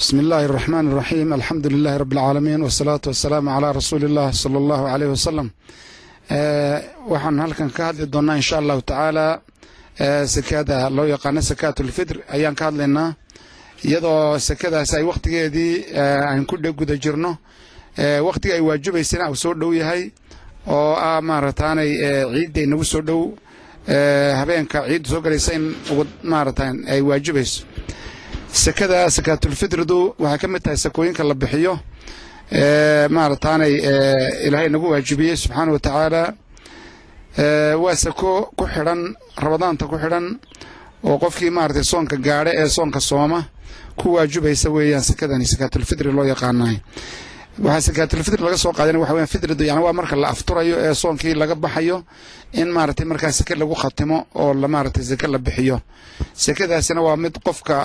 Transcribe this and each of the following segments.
bismi illaahi araxmaan iraxiim alxamdu lilaahi rabbi alcaalamiin wasalaatu wasalaamu calaa rasuuli illah sala allahu aleyh wasalam waxaan halkan ka hadli doonnaa insha allahu tacaala sekada loo yaqaano sakaatulfitr ayaan ka hadlaynaa iyadoo sekadaasi ay wakhtigeedii aan ku guda jirno. Wakhtiga ay waajibaysana uu soo dhow yahay oo ah maarataanay ciidday nagu soo dhow. Habeenka ciidda soo galaysa in maarata ay waajibayso sekada sakaatulfitridu waxay ka mid tahay sakooyinka la bixiyo. Maarataanay ilaahay nagu waajibiyey subxaana wa tacaala waa sako ku xidhan ramadaanta ku xidhan oo qofkii maaragtay soonka gaadha ee soonka sooma ku waajibaysa weeyaan sekadani sakaatulfitri loo yaqaanaay waxaa sakaatulfitri laga soo qaadana waxa weyan fitridu yani waa marka la afturayo ee soonkii laga baxayo in maaragtay markaa seke lagu khatimo oo maaragtay seke la bixiyo. Sekadaasina waa mid qofka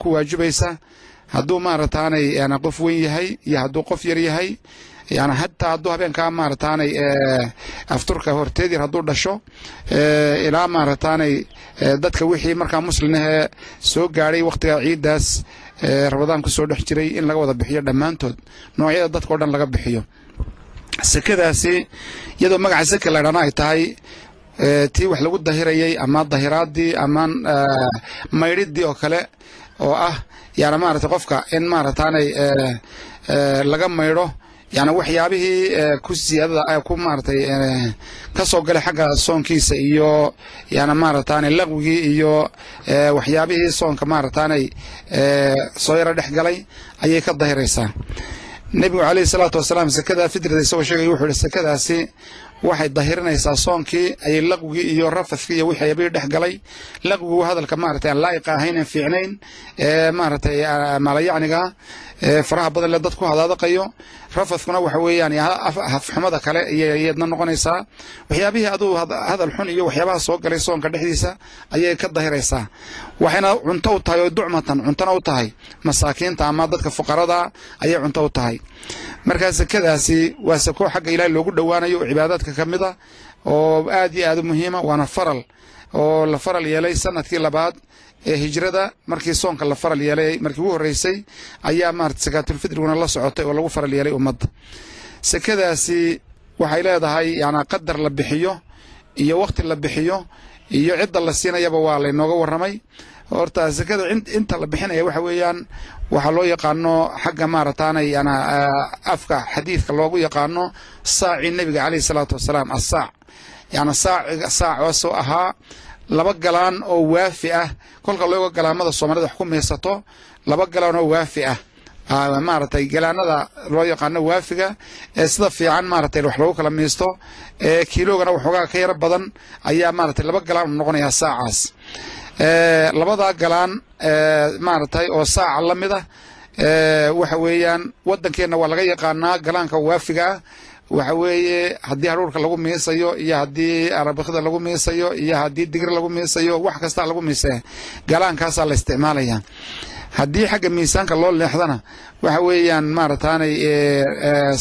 ku waajibaysa. Hadduu maarataanay yani qof weyn yahay iyo hadduu qof yar yahay yani hataa hadduu habeenkaa maarataanay afturka horteed yar hadduu dhasho ilaa maarataanay dadka wixii markaa muslimahee soo gaadhay wakhtiga ciiddaas rabadaan ku soo dhex jiray in laga wada bixiyo dhammaantood noocyada dadka o dhan laga bixiyo. Sekadaasi iyadoo magaca seke laydhana ay tahay tii wax lagu dahirayay ama dahiraadii ama maydhidii oo kale oo ah yani maarata qofka in maarataanay laga maydho yani waxyaabihii ku siyaadada ku maaratay ka soo galay xagga soonkiisa iyo yani maarataanay laqwigii iyo waxyaabihii soonka maarataanay soo yaro dhex galay ayay ka dahiraysaa. Nebigu caleyhi salaatu wasalaam sekada fitrida isagoo sheegay wuxuu ihi sekadaasi waxay dahirinaysaa soonkii ayay laqwigii iyo rafafkii iyo wixii dhex galay. Laqwigu hadalka maaragtay aan laa'iqa ahayn aan fiicnayn ee maaragtay maalayacniga faraha badan le dad ku hadaadaqayo rafafkuna waxa weeyaan hafxumada kale iyadna noqonaysaa waxyaabihii aduu hadal xun iyo waxyaabaha soo galay soonka dhexdiisa ayay ka dahiraysaa. Waxayna cunto u tahay oo ducmatan cuntona u tahay. Masaakiinta ama dadka fuqarada ayay cunto u tahay. Markaa sekadaasi waa sako xagga ilaahay loogu dhowaanayo oo cibaadaadka ka mid a oo aad iyo aad u muhiima waana faral oo la faral yeelay sannadkii labaad ee hijrada markii soonka la faral yeelay markii ugu horreysay ayaa maarata sakaatulfitriguna la socotay oo lagu faral yeelay ummadda sekadaasi waxay leedahay yana qadar la bixiyo iyo wakhti la bixiyo iyo cidda la siinayaba waa laynooga warramay. Horta sekada inta la bixinaya waxa weeyaan waxaa loo yaqaano xagga maarataanay yana afka xadiidka loogu yaqaano saacii nebiga caleyhi salaatu wasalaam assaac. Yana saac saacoosoo ahaa laba galaan oo waafi ah. Kolka looga galaamada soomaalida wax ku miisato laba galaan oo waafi ah. Maaragtay galaanada loo yaqaano waafiga ee sida fiican maaragtay wax lagu kala miisto ee kiilogana waxoogaa ka yaro badan ayaa maaragtay laba galaan u noqonayaa saacaas. Labadaa galaan maaragtay oo saaca la mid ah waxa weeyaan waddankeenna waa laga yaqaanaa galaanka waafiga ah waxa weeye haddii haruurka lagu miisayo iyo haddii arabikida lagu miisayo iyo haddii digir lagu miisayo wax kasta lagu miisaya galaankaasaa la isticmaalaya. Haddii xagga miisaanka loo leexdana waxa weeyaan maarataanay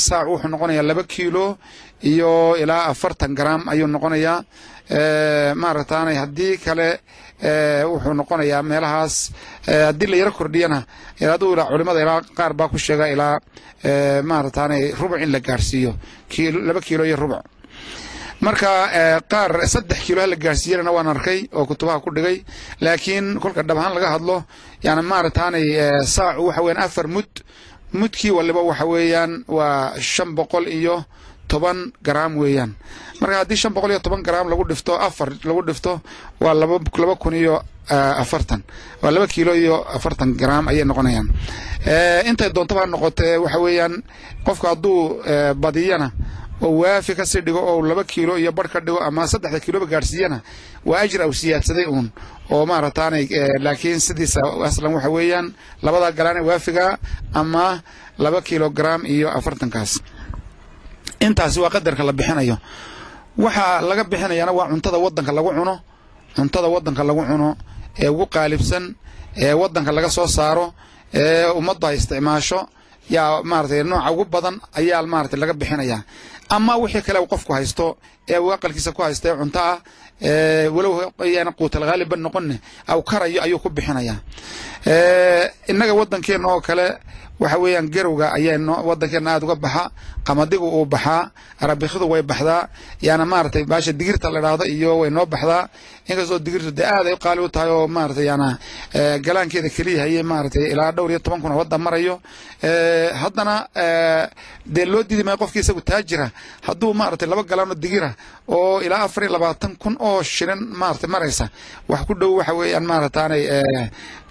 saac wuxuu noqonayaa laba kiilo iyo ilaa afartan gram ayuu noqonayaa. Maarataanay haddii kale wuxuu noqonayaa meelahaas haddii la yaro kordhiyana aduu ilaa culimada ilaa qaar baa ku sheega ilaa maarataanay rubuc in la gaarhsiiyo laba kiilo iyo rubuc. Marka qaar saddex kiilo ha la gaarsiiyana waan arkay oo kutubaha ku dhigay laakiin kolka dhab ahaan laga hadlo yani maarataanay saacu waxa weyan afar mud mudkii waliba waxa weeyaan waa shan boqol iyo toban garaam weeyaan. Marka haddii shan boqol iyo toban garaam lagu dhifto afar lagu dhifto waa laba kun iyo afartan. Waa laba kiilo iyo afartan garaam ayay noqonayaan. Intay doontaba noqotee waxa weeyaan qofka hadduu badiyana oo waafi ka sii dhigo oo laba kiilo iyo bar ka dhigo ama saddexda kiiloba gaadhsiiyana waa ajir aw siyaadsaday uun. Oo maarataanay laakiin sidiisa aslan waxa weeyaan labadaa galaane waafiga ama laba kiilo garaam iyo afartankaas intaasi waa qadarka la bixinayo. Waxaa laga bixinayana waa cuntada wadanka lagu cuno cuntada wadanka lagu cuno ee ugu qaalibsan ee wadanka laga soo saaro ee ummaddu ay isticmaasho yaa maaratay nooca ugu badan ayaa maarata laga bixinaya. Ama wixii kale uu qofku haysto ee uu aqalkiisa ku haysta ee cunto ah walow yaana quutal haaliban noqonne aw karayo ayuu ku bixinayaa. Innaga waddankeena oo kale waxa weeyaan garowga ayaa waddankeena aada uga baxa qamadigu uu baxaa arabikidu way baxdaa yaana maaragtay baasha digirta la idhaahdo iyo way noo baxdaa inkastoo digirtu dee aad ay qaali u tahay oo maaragtay yaana galaankeeda keliya hayay maaragtay ilaa dhowr iyo toban kun wadda marayo. Haddana dee loo diidi maayo qofkii isagu taajira? Hadduu maaragtay laba galaan oo oo ilaa afar iyo labaatan kun oo shilin maaragtay maraysa wax ku dhow waxa weeyaan maaragtaanay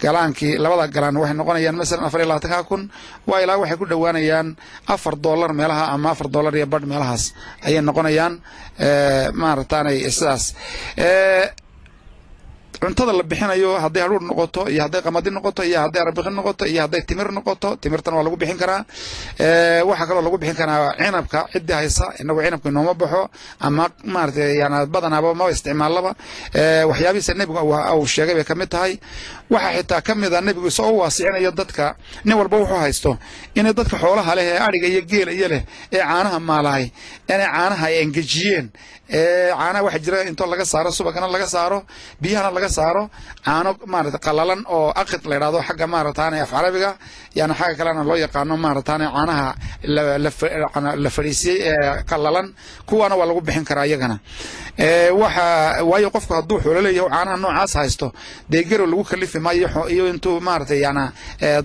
galaankii labada galaan waxay noqonayaan masalan afar iyo labaatanka kun waa ilaa waxay ku dhowaanayaan afar dollar meelaha ama afar dollar iyo badh meelahaas ayay noqonayaan. Maaragtaanay sidaas cuntada la bixinayo hadday hadhuur noqoto iyo hadday qamadi noqoto iyo hadday arabiki noqoto iyo hadday timir noqoto timirtana waa lagu bixin karaa. Waxaa kaloo lagu bixin karaa cinabka ciddii haysa inagu cinabka inooma baxo ama maaragtay yana badanaaba maba isticmaalaba. Waxyaabihiisa nebigu uu sheegay bay ka mid tahay waxaa xitaa ka mid a nebigu isagoo u waasicinayo dadka nin walba wuxuu haysto inay dadka xoolaha leh ee adhiga iyo geela iyo leh ee caanaha maalahay inay caanaha ay engejiyeen caanaha waxaa jira intoo laga saaro subagana laga saaro biyahana laga saaro caano maarata qalalan oo aqid la yidhahdo xagga maarataane af carabiga yaana xagga kalena loo yaqaano maarataane caanaha la fadhiisiyey ee qalalan kuwaana waa lagu bixin karaa iyagana. Waxa waayo qofku hadduu xoolo leeyahay caanaha noocaas haysto dee gerow lagu kalifi maayo iyo intuu maarata yana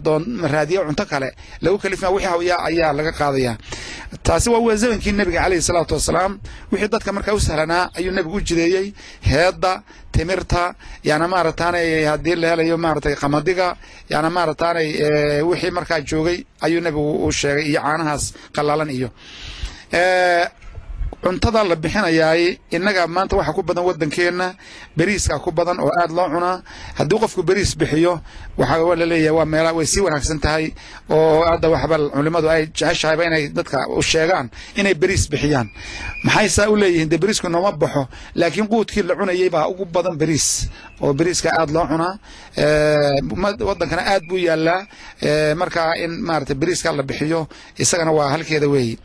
doon raadiyo cunto kale. Lagu kalifi maayo wixii hawyaa ayaa laga qaadaya. Taasi waa waa zamankii nebiga calayhi salaatu wasalaam. Wixii dadka markaa u sahlanaa ayuu nebigu u jideeyey. Heedda timirta yaana maarataanay haddii la helayo maaratay qamadiga yaana maarataanay wixii markaa joogay ayuu nebigu u sheegay iyo caanahaas qalalan iyo cuntada la bixinayaay innaga maanta waxaa ku badan waddankeenna beriiskaa ku badan oo aad loo cunaa haddii qofku beriis bixiyo waxaa la leeyahay waa meela way sii wanaagsan tahay oo hadda waxba culimmadu ay jeceshahayba inay dadka u sheegaan inay beriis bixiyaan. Maxay saa u leeyihiin? Dee beriisku nooma baxo laakiin quudkii la cunayay baa ugu badan beriis oo beriiska aad loo cunaa waddankana aad buu yaalaa. Markaa in maarata beriiska la bixiyo isagana waa halkeeda weeyi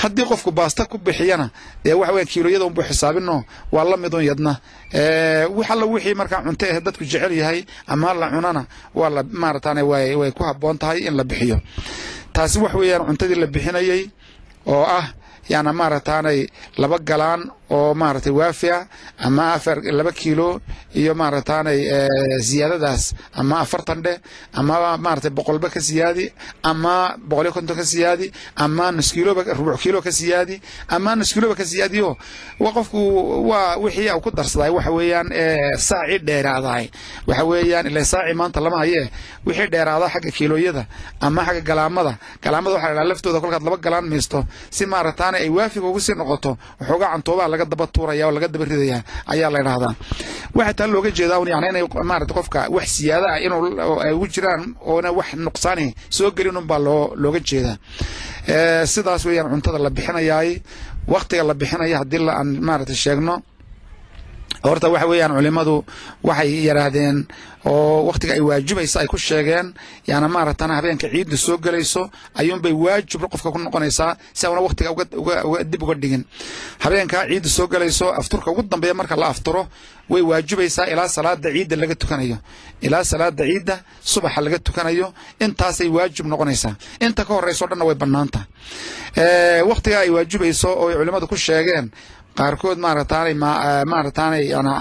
haddii qofku baasta ku bixiyana dee waxa weya kiiloyada unbuu xisaabino waa la midun yadna. Wax alla wixii markaa cunto eh dadku jecel yahay ama la cunana waa la maarataane way ku habboon tahay in la bixiyo. Taasi wax weeyaan cuntadii la bixinayay oo ah yaana maarataanay laba galaan oo maaragtay waafiya ama afar laba kiilo iyo maarataanay ziyaadadaas ama afartan dheh ama maaratay boqolba ka siyaadi ama boqol iyo konton ka siyaadi ama nus kiiloba rubuc kiilo ka siyaadi ama nus kiiloba ka siyaadiyo qofku waa wixii ku darsaday. Waxa weeyaan saaci dheeraadahay. Waxa weeyaan ila saaci maanta lama haye. Wixii dheeraada xagga kiilooyada ama xagga galaamada. Galaamada waxa la laftooda kolkaad laba galaan miisto. Si maarataana ay waafiga ugu sii noqoto waxoogaa cantoobaha laga daba tuuraya oo laga daba ridaya ayaa la idhahdaa waxaa taa looga jeedaa un yani inay maarata qofka wax siyaada ah inuu ay ugu jiraan oona wax nuqsaani soo gelin un baa loo looga jeedaa. Sidaas weeyaan cuntada la bixinayaay waktiga la bixinaya haddii aan maarata sheegno horta waxa weeyaan culimadu waxay yidhaahdeen oo wakhtiga ay waajibaysa ay ku sheegeen yaana maaratana habeenka ciidda soo gelayso ayuunbay waajib qofka ku noqonaysaa si auna wakhtiga dib uga dhigin. Habeenkaa ciidda soo gelayso afturka ugu dambeeya marka la afturo way waajibaysaa ilaa salaada ciidda laga tukanayo. Ilaa salaada ciidda subaxa laga tukanayo intaasay waajib noqonaysaa. Inta ka horeyso dhanna way bannaanta. Wakhtiga ay waajibayso oo ay culimmadu ku sheegeen qaarkood maarataanay yana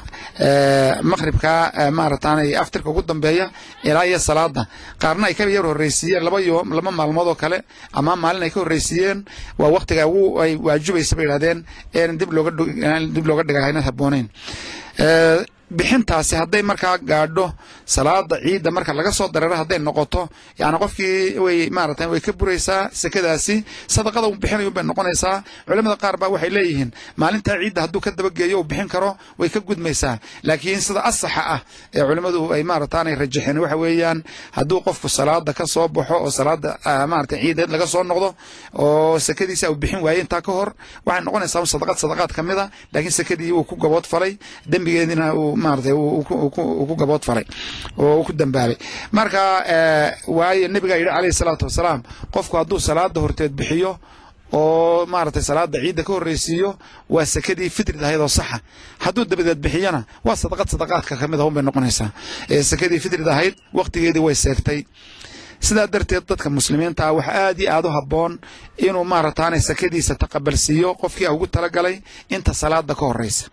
maqhribka maarataanay aftirka ugu dambeeya ilaa iyo salaada qaarna ay ka yar horreysiiyeen laba maalmood oo kale ama maalin ay ka horreysiiyeen waa waktiga ugu ay waajibaysa bay yidhahdeen een dib looga hayna habboonayn. Bixintaasi hadday markaa gaadho salaada ciidda marka laga soo dareero hadday noqoto yani qofkii way maarata way ka buraysaa sekadaasi sadaqada uu bixinayo bay noqonaysaa. Culimada qaar baa waxay leeyihiin maalintaa ciidda hadduu ka dabageeyo uu bixin karo way ka gudmaysaa. Laakiin sida asaxa ah ee culimadu ay maarataanay rajaxeen waxa weeyaan hadduu qofku salaada ka soo baxo oo salaada maarata ciideed laga soo noqdo oo sekadiisa uu bixin waaye intaa ka hor waxay noqonaysaa sadaqad sadaqaad ka mid a laakiin sekadii uu ku gabood falay dembigeedina uu maarata ku gabood falay oo ku dambaabay. Marka waayo nebigaa yidhi calayhi salaatu wasalaam qofku hadduu salaada horteed bixiyo oo maaragtay salaada ciidda ka horreysiiyo waa sakadii fitrid ahayd oo saxa. Hadduu dabadeed bixiyana waa sadaqad sadaqaadka ka mid ah un bay noqonaysaa. Ee sakadii fitrid ahayd wakhtigeedii way seegtay sidaa darteed dadka muslimiinta ah waxa aad iyo aad u habboon inuu maarataanay sakadiisa taqabalsiiyo qofkii ugu talagalay inta salaada ka horeysa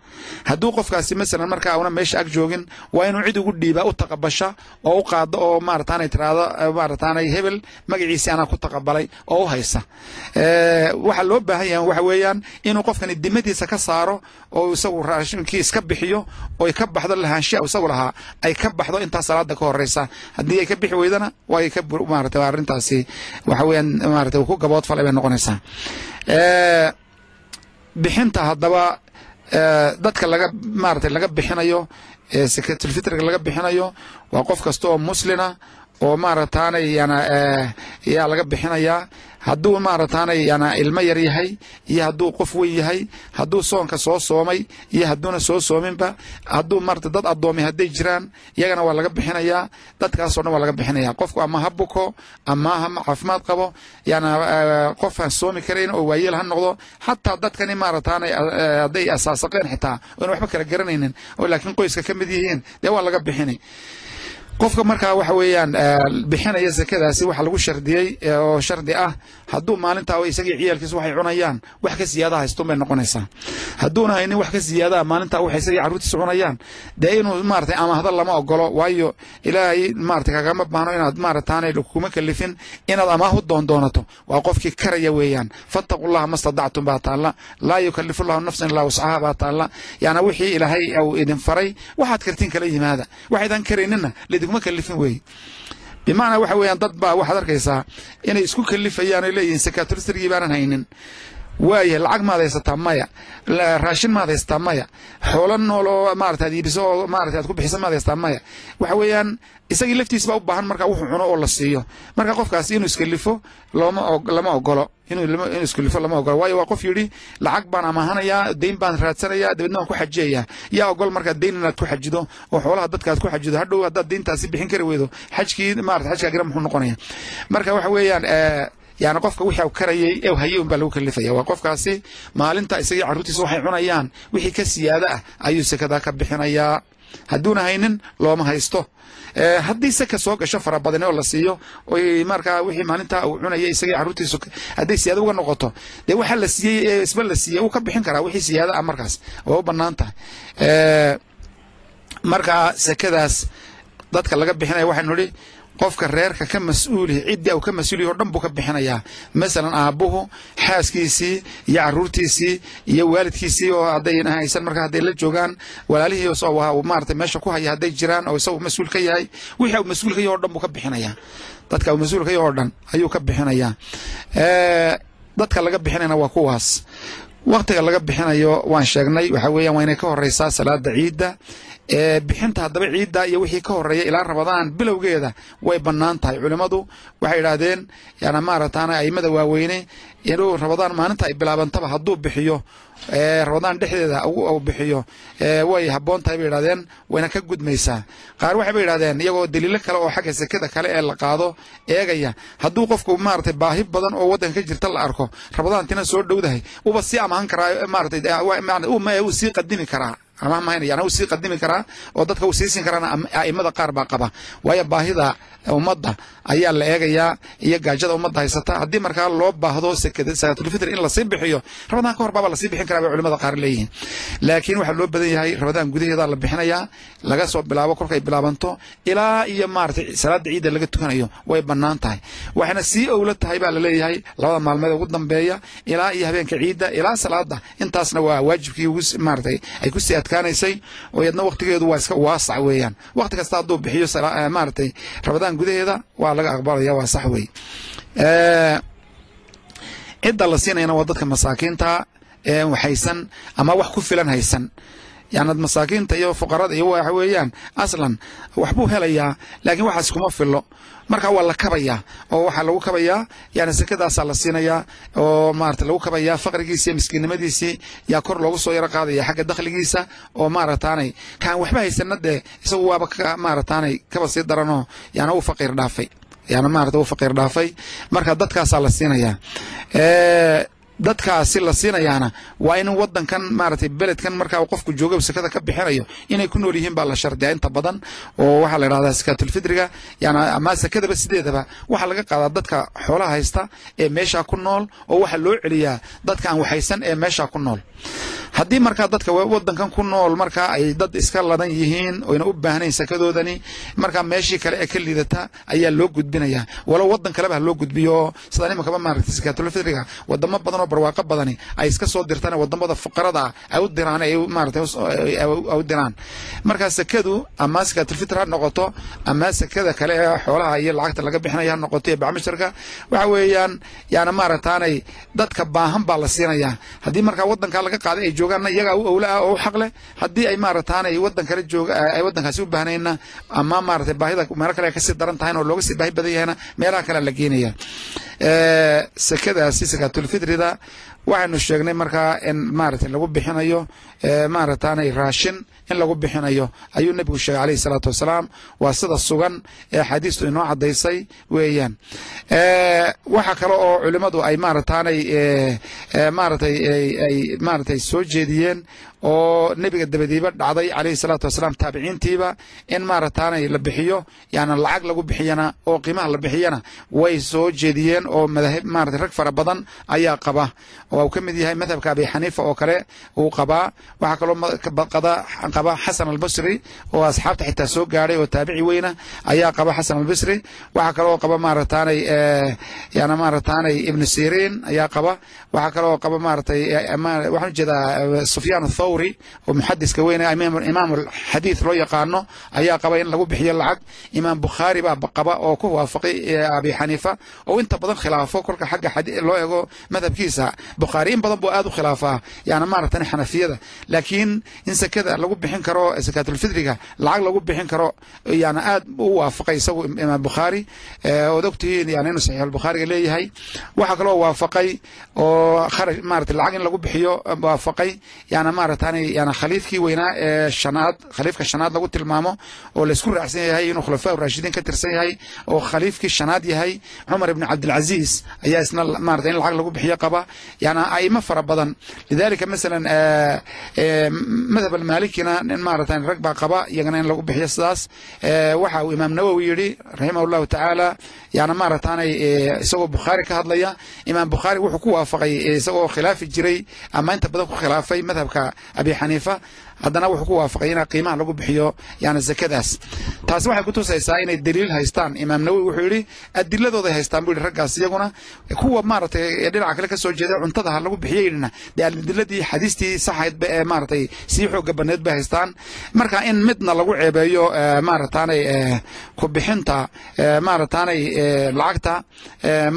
hadduu qofkaasi masalan markaa una meesha ag joogin waa inuu cid ugu dhiibaa u taqabasha oo u qaado oo maarataanay tiraahdo maarataanay hebel magaciisii anaa ku taqabalay oo u haysa. Waxa loo baahan yahay waxa weeyaan inuu qofkani dimadiisa ka saaro oo isagu raashinkii iska bixiyo oy ka baxdo lahaanshiya isagu lahaa ay ka baxdo intaa salaada ka horeysa haddii ay ka bixi weydana way ka maarata arrintaasi waxa weeyaan maarata ku gabood falay bay noqonaysaa. Bixinta haddaba dadka laga maarata laga bixinayo sakatulfitriga laga bixinayo waa qof kasta oo muslina oo maarataanay yana yaa laga bixinayaa hadduu maarataanay yana ilmo yar yahay iyo hadduu qof weyn yahay hadduu soonka soo soomay iyo hadduuna soo soominba hadduu marata dad addoomay hadday jiraan iyagana waa laga bixinayaa dadkaasoo dhan waa laga bixinaya. Qofku ama ha buko ama ha caafimaad qabo yana qof aan soomi karayn oo waayeel ha noqdo xataa dadkani maarataanay hadday asaasaqeen xitaa oona waxba kala garanaynin oo laakiin qoyska ka mid yihiin dee waa laga bixini qofka markaa waxa weeyaan bixinaya sakadaasi waxa lagu shardiyey oo shardi ah hadduu maalintaa isagii ciyaalkiisa waxay cunayaan wax ka siyaada haystun bay noqonaysaa. Hadduuna haynin wax ka siyaadaa maalintaa wax isagii carruurtiisa cunayaan. Dee inuu maratay amaahda lama ogolo waayo ilaahay maratay kagama baahno inaad maarataanay kuma kalifin inaad amaahu doondoonato waa qofkii karaya weeyaan. Fattaqullaha ma stadactum baa taalla. Laa yukalifu llahu nafsan ilaa wascaha baa taalla. Yaana wixii ilaahay uu idin faray waxaad kartiin kala yimaada. Waxaydan karayninna lidikuma kalifin weeye bimacnaa waxa weeyaan dad baa waxaad arkaysaa inay isku kalifayaan oy leeyihiin sakaaturstrigii baanan haynin waayahay lacag maad maya raashin maad maya xoolo nool oo maarata ad iibiso oo maarata aad ku bixisa maad maya. Waxa weeyaan isagii laftiis baa u baahan markaa wuxuu cuno oo la siiyo. Marka qofkaasi inuu iskalifo looma lama ogolo inuu iskalifo lama ogolo waayo waa qof yidhi lacag baan amahanayaa dayn baan raadsanayaa dabeedna waan ku xajiyayaa. Yaa ogol markaa dayn inaad ku xajido oo xoolaha dadka ku xajido hadhow haddaad dayntaasi bixin kari weydo xajkii maarata xajkaagina muxuu noqonaya marka waxa weeyaan yani qofka wixii karayay ee hayay un lagu kalifaya. Waa qofkaasi maalinta isagii carruurtiisa waxay cunayaan wixii ka siyaada ah ayuu sekadaa ka bixinayaa hadduuna haynin looma haysto. Haddii seka soo gasho fara badane oo la siiyo markaa wixii maalintaa uu cunaya isagii carruurtiisu hadday siyaada uga noqoto dee waxa la siiyey ee isba la siiyey uu ka bixin karaa wixii siyaada ah markaas. Waa u bannaan tahay. Markaa dadka laga bixinaya waxaynu idhi qofka reerka ka mas'uulihi ciddii uu ka mas'uulihi o dhan buu ka bixinayaa. Masalan aabbuhu xaaskiisii iyo carruurtiisii iyo waalidkiisii oo hadday haysan markaa hadday la joogaan walaalihii maarata meesha ku haya hadday jiraan oo isagu mas'uul ka yahay wixii uu mas'uul ka yahay o dhan buu ka bixinayaa. Dadka uu mas'uul ka yahay oo dhan ayuu ka bixinayaa. Dadka laga bixinayna waa kuwaas waktiga laga bixinayo waan sheegnay. Waxa weeyaan waa inay ka horeysaa salaada ciidda. Bixinta haddaba ciidda iyo wixii ka horreeya ilaa rabadaan bilowgeeda way bannaan tahay. Culimmadu waxay idhaahdeen yana maarataana aimada waaweyne inuu rabadaan maalinta ay bilaabantaba hadduu bixiyo rabadaan dhexdeeda u bixiyo way habboon tahay bay idhahdeen wayna ka gudmaysaa. Qaar waxay bay idhahdeen iyagoo daliilo kale oo xagga sekada kale ee la qaado eegaya hadduu qofku maarata baahi badan oo waddanka ka jirta la arko rabadaantina soo dhowdahay uba sii amahan karaa maarata uu sii qadimi karaa uu sii qadimi karaa oo dadka uu siisin karaana a'imada qaar baa qaba. Waayo baahida ummadda ayaa la eegayaa iyo gaajada ummadda haysata. Haddii markaa loo baahdo sakaatulfitr in la sii bixiyo rabadaan ka hor baaba la sii bixin karaa bay culimada qaar leeyihiin. Laakiin waxaa loo badan yahay rabadaan gudaheeda la bixinayaa laga soo bilaabo kolkay bilaabanto ilaa iyo maarata salaada ciidda laga tukanayo way bannaan tahay. Waxayna sii owla tahay baa la leeyahay labada maalmeed ugu dambeeya ilaa iyo habeenka ciidda ilaa salaada intaasna waa waajibkii maaratay ay ku sii adkaanaysay oo iyadna waktigeedu waa iska waasac weeyaan. Wakti kasta hadduu bixiyo maaratay rabadaan gudaheeda waa laga aqbalaya waa sax wey cidda la siinayana waa dadka masaakiinta ee haysan ama wax ku filan haysan yani masaakiinta iyo fuqarada iyo waxa weeyaan aslan waxbuu helayaa laakiin waxaas kuma filo marka waa la kabayaa oo waxaa lagu kabayaa yani sekadaasaa la siinayaa oo maarata lagu kabayaa faqrigiisi iyo miskiinnimadiisii yaa kor loogu soo yaro qaadaya xagga dakhligiisa oo maarataanay kaan waxba haysana dee isagu waaba maarataanay kaba sii daranoo yani uu faqiir dhaafay. Yani maarata uu faqiir dhaafay. Marka dadkaasaa la siinayaa dadkaasi la siinayaana waa in wadankan maaragtay beledkan markaa qofku jooga sakada ka bixinayo inay ku nool yihiin baa la shardiyaa inta badan oo waxaa la yidhahdaa sakaatulfidriga yani ama sakadaba sideedaba waxaa laga qaadaa dadka xoolaha haysta ee meeshaa ku nool oo waxaa loo celiyaa dadka aan waxaysan ee meeshaa ku nool. Haddii markaa dadka wadankan ku nool markaa ay dad iska ladan yihiin oyna u baahnayn sakadoodani markaa meeshii kale ee ka liidata ayaa loo gudbinaya walow wadan kaleba ha loo gudbiyo sida nimankaba maaragtay sakaatulfidriga wadamo badan oo barwaaqo badani ay iska soo dirtaan waddamada fuqarada ay u diraan u diraan. Markaa sakadu ama sakaatulfitr ha noqoto ama sakada kale ee xoolaha iyo lacagta laga bixinaya ha noqoto iyo bacmisharka waxa weeyaan yani maaragtaanay dadka baahan baa la siinayaa. Haddii markaa wadankaa laga qaaday ay joogaanna iyagaa u owla ah oo u xaq leh haddii ay maaragtaanay wadan kale jooga ay wadankaasi u baahnayna ama maaragtay baahida meelo kale ay ka sii daran tahayn oo looga sii baahi badan yahayna meelaha kale la geenaya sakadaasi sakaatulfitrida waxaynu sheegnay markaa in maaragtay lagu bixinayo maaragtaanay raashin in lagu bixinayo. Ayuu nebigu sheegay alayhi salaatu wasalaam waa sida sugan ee axaadiistu inoo caddaysay weeyaan. Waxa kale oo culimmadu ay maaragtaanay maaratay ay maaratay soo jeediyeen oo nebiga dabadiiba dhacday calayhi salaatu wasalaam taabiciintiiba in maaragtaanay la bixiyo yani lacag lagu bixiyana oo qiimaha la bixiyana way soo jeediyeen oo maarata rag fara badan ayaa qaba. Oo ka mid yahay madhabka abi xaniifa oo kale uu qabaa waxaa kaloo qaba xasan albasri oo asxaabta xitaa soo gaadhay oo taabici weyna ayaa qaba xasan albasri. Waxaa kaloo qaba maaragtaanay yani maaragtaanay ibnu siriin ayaa qaba. Waxaa kaloo qaba maaratay waxaan u jeedaa sufyaan athawri oo muxadiska weyne imaam xadiid loo yaqaano ayaa qaba in lagu bixiyo lacag. Imaam bukhaari baa qaba oo ku waafaqay abi xaniifa. Oo inta badan khilaafo kolka xagga loo eego madhabkiisa bukhaari in badan buu aad u khilaafaa. Yani maaragtan xanafiyada. Laakiin in sakada lagu bixin karo sakaatulfidriga lacag lagu bixin karo yani aad u waafaqay isagu imaam bukhaari ood ogtihiin yani inuu saxiixulbukhaariga leeyahay. Waxaa kaloo waafaqay oo kharash maarata lacag in lagu bixiyo waafaqay. Yani maaratan yani khaliifkii weynaa ee shanaad khaliifka shanaad lagu tilmaamo oo laysku raacsan yahay inuu khulafaa raashidiin ka tirsan yahay oo khaliifkii shanaad yahay cumar ibn cabdilcaziz ayaa isna maarata in lacag lagu bixiyo qaba yani aimo fara badan. Lidalika masalan madhab almalikina in maaratan rag baa qaba iyagana in lagu bixiyo sidaas. Waxa uu imaam nawowi yidhi raximah llahu tacaala yani maarataanay isagoo bukhaari ka hadlaya. Imaam bukhaari wuxuu ku waafaqay isagoo khilaafi jiray ama inta badan ku khilaafay madhabka abi xaniifa haddana wuxuu ku waafaqay in qiimaha lagu bixiyo yani zakadaas. Taasi waxay kutusaysaa inay daliil haystaan. Imaam nawowi wuxuu yidhi adiladooday haystaan bu yihi raggaas. Iyaguna kuwa maaragtay dhinaca kale ka soo jeeda cuntada ha lagu bixiyo yidhina dee adiladii xadiistii saxaydba ee maaragtay sii xooga badneed bay haystaan. Marka in midna lagu ceebeeyo maaragtaanay ku bixinta maaragtaanay lacagta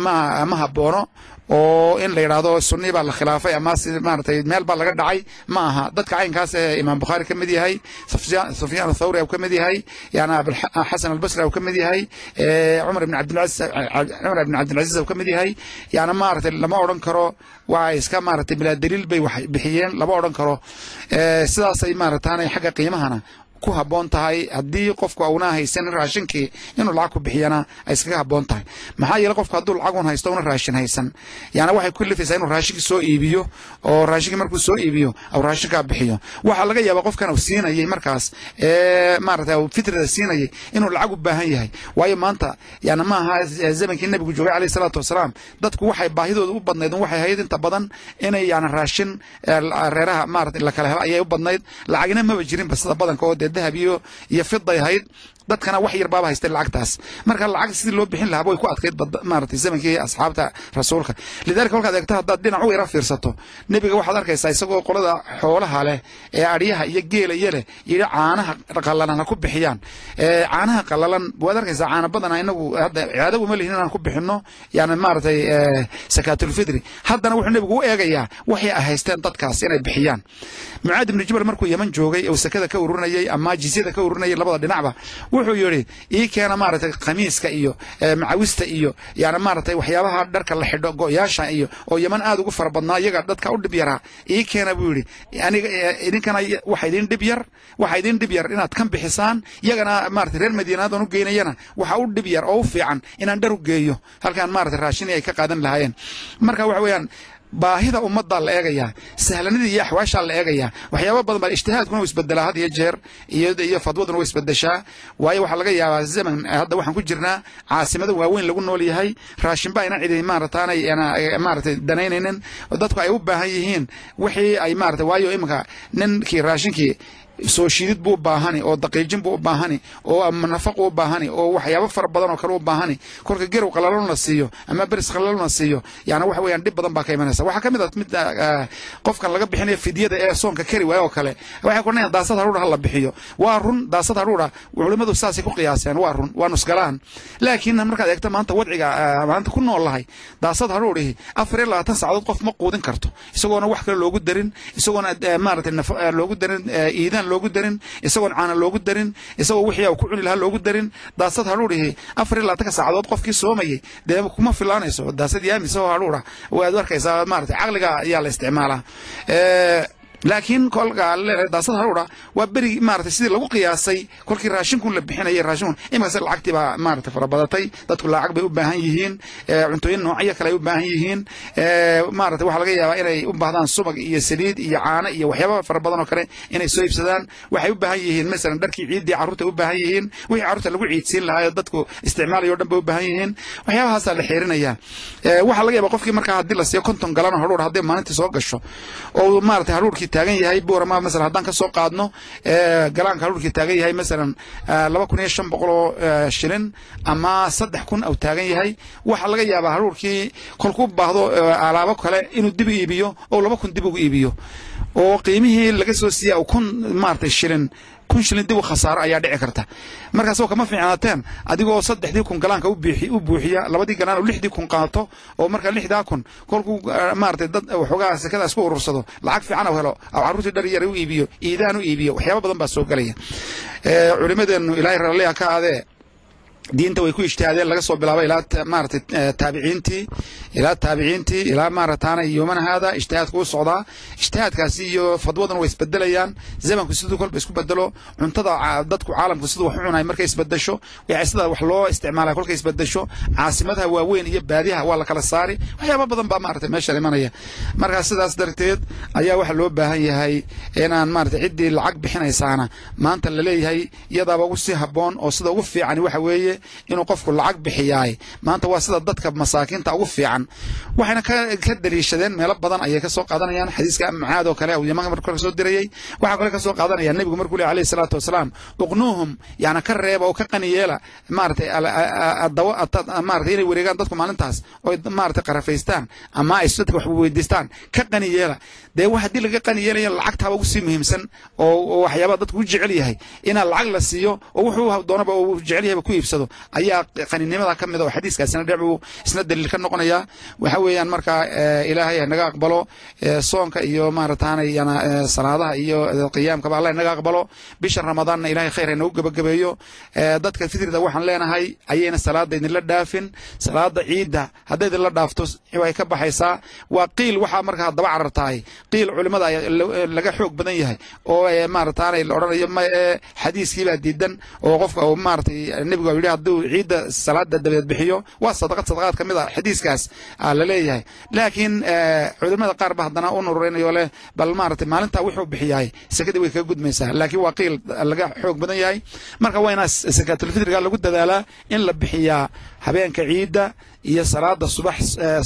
ma haboono oo in la yidhaahdo sunni baa la khilaafay ama maaratay meel baa laga dhacay ma aha. Dadka caynkaas ee imaam bukhaari ka mid yahay sufyaan athawri u ka mid yahay yani xasan albasri u ka mid yahay cumar ibn cabdilcaziz u ka mid yahay. Yani maaragtay lama odhan karo waa iska maaragtay bilaa daliil bay wax bixiyeen lama odhan karo. Sidaasay maarataanay xagga qiimahana ku haboon tahay haddii qofku una haysan raashinkii inuu lacag ku bixiyana iskaga haboon tahay. Maxaa yeele qofku hadduu lacagun haysto una raashin haysan. Yani waxay ku lifaysaa inuu raashinkii soo iibiyo oo raashinkii markuu soo iibiyo au raashinkaa bixiyo. Waxaa laga yaabaa qofkan uu siinayay markaas ee maarata fitrada siinayay inuu lacag u baahan yahay. Waayo maanta yani ma aha zamankii nebigu joogay alayh salaatu wasalaam dadku waxay baahidooda u badnayd waxay ahayd inta badan inay yani raashin reeraha maarata la kala helo ayay u badnayd. Lacagna maba jirinba sida badanka oo dee dahab iyo fiday ahayd dadkana wax yar baaba lacagtaas. Marka lacag sidii loo bixin lahaaba ku adkayd maaragtay zamankii asxaabta rasuulka. Lidalika kolkaad eegto haddaad dhinac u yara fiirsato nebiga waxaad arkaysaa isagoo qolada xoolaha leh ee adhyaha iyo geela iyo leh yidhi caanaha qallalan ku bixiyaan. Caanaha qallalan waad arkaysaa caana badana inagu hadda cibaado uma lihin inaan ku bixino yani maaragtay sakaatulfidri haddana wuxuu nebigu u eegayaa waxay haysteen dadkaas inay bixiyaan. Mucaad ibnu jabal markuu yeman joogay oo sakada ka ururinayay ama jizyada ka ururinayay labada dhinacba wuxuu yidhi ii keena maaragtay khamiiska iyo macawista iyo yani maaragtay waxyaabaha dharka la xidho go'yaasha iyo oo yeman aad ugu fara badnaa iyaga dadka u dhib yaraa. Ii keena buu yidhi aniga idinkana waxa idin dhib yar waxa idin dhib yar inaad kan bixisaan iyagana maaragtay reer madiinaadon u geynayana waxa u dhib yar oo u fiican inaan dhar u geeyo. Halkaan maaragtay raashini ay ka qaadan lahaayeen. Marka waxa weeyaan baahida ummaddaa la eegayaa sahlanidii iyo axwaashaa la eegayaa waxyaaba badan baa ijtihaadkuna u isbedelaa had iyo jeer iyo fadwaduna u isbedeshaa. Waayo waxaa laga yaabaa zaman hadda waxaan ku jirnaa caasimada waaweyn lagu nool yahay raashinba ayna cidi maarataanay maaratay danaynaynin. Dadku ay u baahan yihiin wixii ay maarata waayo iminka ninkii raashinkii soo shiidid buu baahani oo daqiijin buu baahani oo nafaq u baahani oo waxyaabo fara badan oo kale u baahani. Kolka gerow qalalon la siiyo ama beris qalalon la siiyo yani waxa weeyaan dhib badan baa ka imanaysa. Waxaa ka mid a mid qofkan laga bixinayo fidyada ee soonka kari waayo oo kale waxay kudhanayan daasad haruudha ha la bixiyo. Waa run daasad haruudha. Culimmadu saasay ku qiyaaseen waa run waa nusgalaan laakiin markaad eegto maanta wadciga maanta ku nool lahay daasad haruudhihi afar iyo labaatan saacadood qof ma quudin karto. Isagoona wax kale loogu darin isagoona maarata loogu darin iidan loogu darin isagoon caana loogu darin isagoo wixii ku cuni lahaa loogu darin daasad hadhuudhihi afar iyo labaatanka saacadood qofkii soomayay dee kuma filaanayso daasad yaamis oo hadhuudha waad arkaysaa maarata caqliga ayaa la isticmaalaa laakiin kolka leedahay daasad haruudha waa beri maarata sidii lagu qiyaasay kolkii raashinkun la bixinayay raashinkun iminkaas lacagtii baa maarata farabadatay dadku lacag bay u baahan yihiin cuntooyin noocyo kale ay u baahan yihiin. Maarata waxaa laga yaabaa inay u baahdaan subag iyo saliid iyo caano iyo waxyaaba fara badan oo kale inay soo iibsadaan. Waxay u baahan yihiin masalan dharkii ciiddii carruurta u baahan yihiin. Wixii carruurta lagu ciidsiin lahaa dadku isticmaalayo dhan bay u baahan yihiin. Waxyaabahaasaa la xeerinayaa waxaa laga yaabaa qofkii markaa haddii la siiyo konton galan oo hadhuur hadday maalintii soo gasho oo maarata hadhuurkii taagan yahay buurama masalan haddaan ka soo qaadno galaanka hadhuurkii taagan yahay masalan laba kun iyo shan boqol oo shilin ama saddex kun au taagan yahay waxaa laga yaabaa hadhuurkii kolkuu baahdo alaabo kale inuu dib iibiyo oo laba kun dib ugu iibiyo. Oo qiimihii laga soo siiya kun maaragtay shilin kun shilin dib u khasaaro ayaa dhici karta. Markaas kama fiicnaateen adigoo saddexdii kun galaanka u buuxiya labadii galaan oo lixdii kun qaato oo marka lixdaa kun kolkuu maaragtay dad waxoogaa sekada isku urursado lacag fiican helo carruurtii dhar yar u iibiyo iidaan u iibiyo waxyaaba badan baa soo gelaya culimadeennu ilaahay raalliha ka adee diinta way ku ijtihaadeen laga soo bilaabo ilaa maarata taabiciintii ilaa taabiciintii ilaa maarataana yomana haada u socdaa. Ijtihaadkaasi iyo fadwaduna way isbedelayaan zamanku siduu kolba isku bedelo cuntada dadku caalamku siduu wax u markay isbedesho. Sida wax loo isticmaalaya kolkay isbedesho. Caasimadaha waaweyn iyo baadiyaha waa la kala saari. Waxyaaba badan baa maarata meesha imanaya. Markaa sidaas darteed ayaa waxa loo baahan yahay inaan maarata ciddii lacag bixinaysaana maanta la leeyahay iyadaaba ugu sii haboon oo sida ugu fiican waxa weeye inuu qofku lacag bixiyaay. Maanta waa sida dadka masaakiinta ugu fiican. Waxayna ka daliishadeen meelo badan ayay ka soo qaadanayaan. Xadiiska macaad oo kale yamanka markuu ka soo dirayey waxaa kale ka soo qaadanaya nebigu markuu leh alayhi salaatu wasalaam uqnuuhum yani ka reeba oo ka qani yeela maaratay maaratay inay wareegaan dadku maalintaas oo maaratay qarafaystaan ama ay dadka wax weydiistaan ka qani yeela dee wax haddii laga qani yeelaya lacagtaaba ugu sii muhiimsan oo waxyaaba dadku u jecel yahay. Inaa lacag la siiyo oo wuxuu doonaba uu jecel yahayba ku iibsado. Ayaa qaninimada ka mid a oo xadiiskaasina dhinac buu isna daliil ka noqonaya. Waxa weeyaan markaa ilaahay naga aqbalo soonka iyo maarataanay salaadaha iyo qiyaamkaba allah naga aqbalo. Bisha ramadaanna ilahay khayr gebagabeeyo dadka fitrida waxaan leenahay ayayna salaada idinla dhaafin. Salaada ciidda hadday idinla dhaafto way ka baxaysaa. Waa qiil waxaa markaa daba carartahay qiil culimada laga xoog badan yahay oo maarataanay la odhanayo xadiiskiibaa diidan oo qofka maaratay nebigu yidhi hadduu ciidda salaada dabadeed bixiyo waa sadaqad sadaqaad ka mid a xadiiskaas la leeyahay. Laakiin culimada qaar ba haddana u nururaynayo leh bal maaragtay maalintaa wuxuu bixiyahay sekadii way kaga gudmaysaa laakiin waa qiil laga xoog badan yahay. Marka waa inaa sakaatulfitriga lagu dadaalaa in la bixiyaa habeenka ciidda iyo salaada subax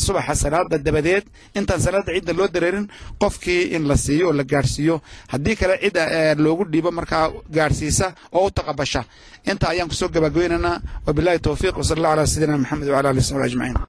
subaxa salaada dabadeed. Intaan salaada ciidda loo dareerin qofkii in la siiyo oo la gaadhsiiyo haddii kale cidda loogu dhiibo markaa gaadhsiisa oo u taqabasha. Inta ayaan ku soo gabagabaynaynaa wabilahi towfiiq wasala allah ala sayidina maxamed wala alihi wasaxbi ajmaciin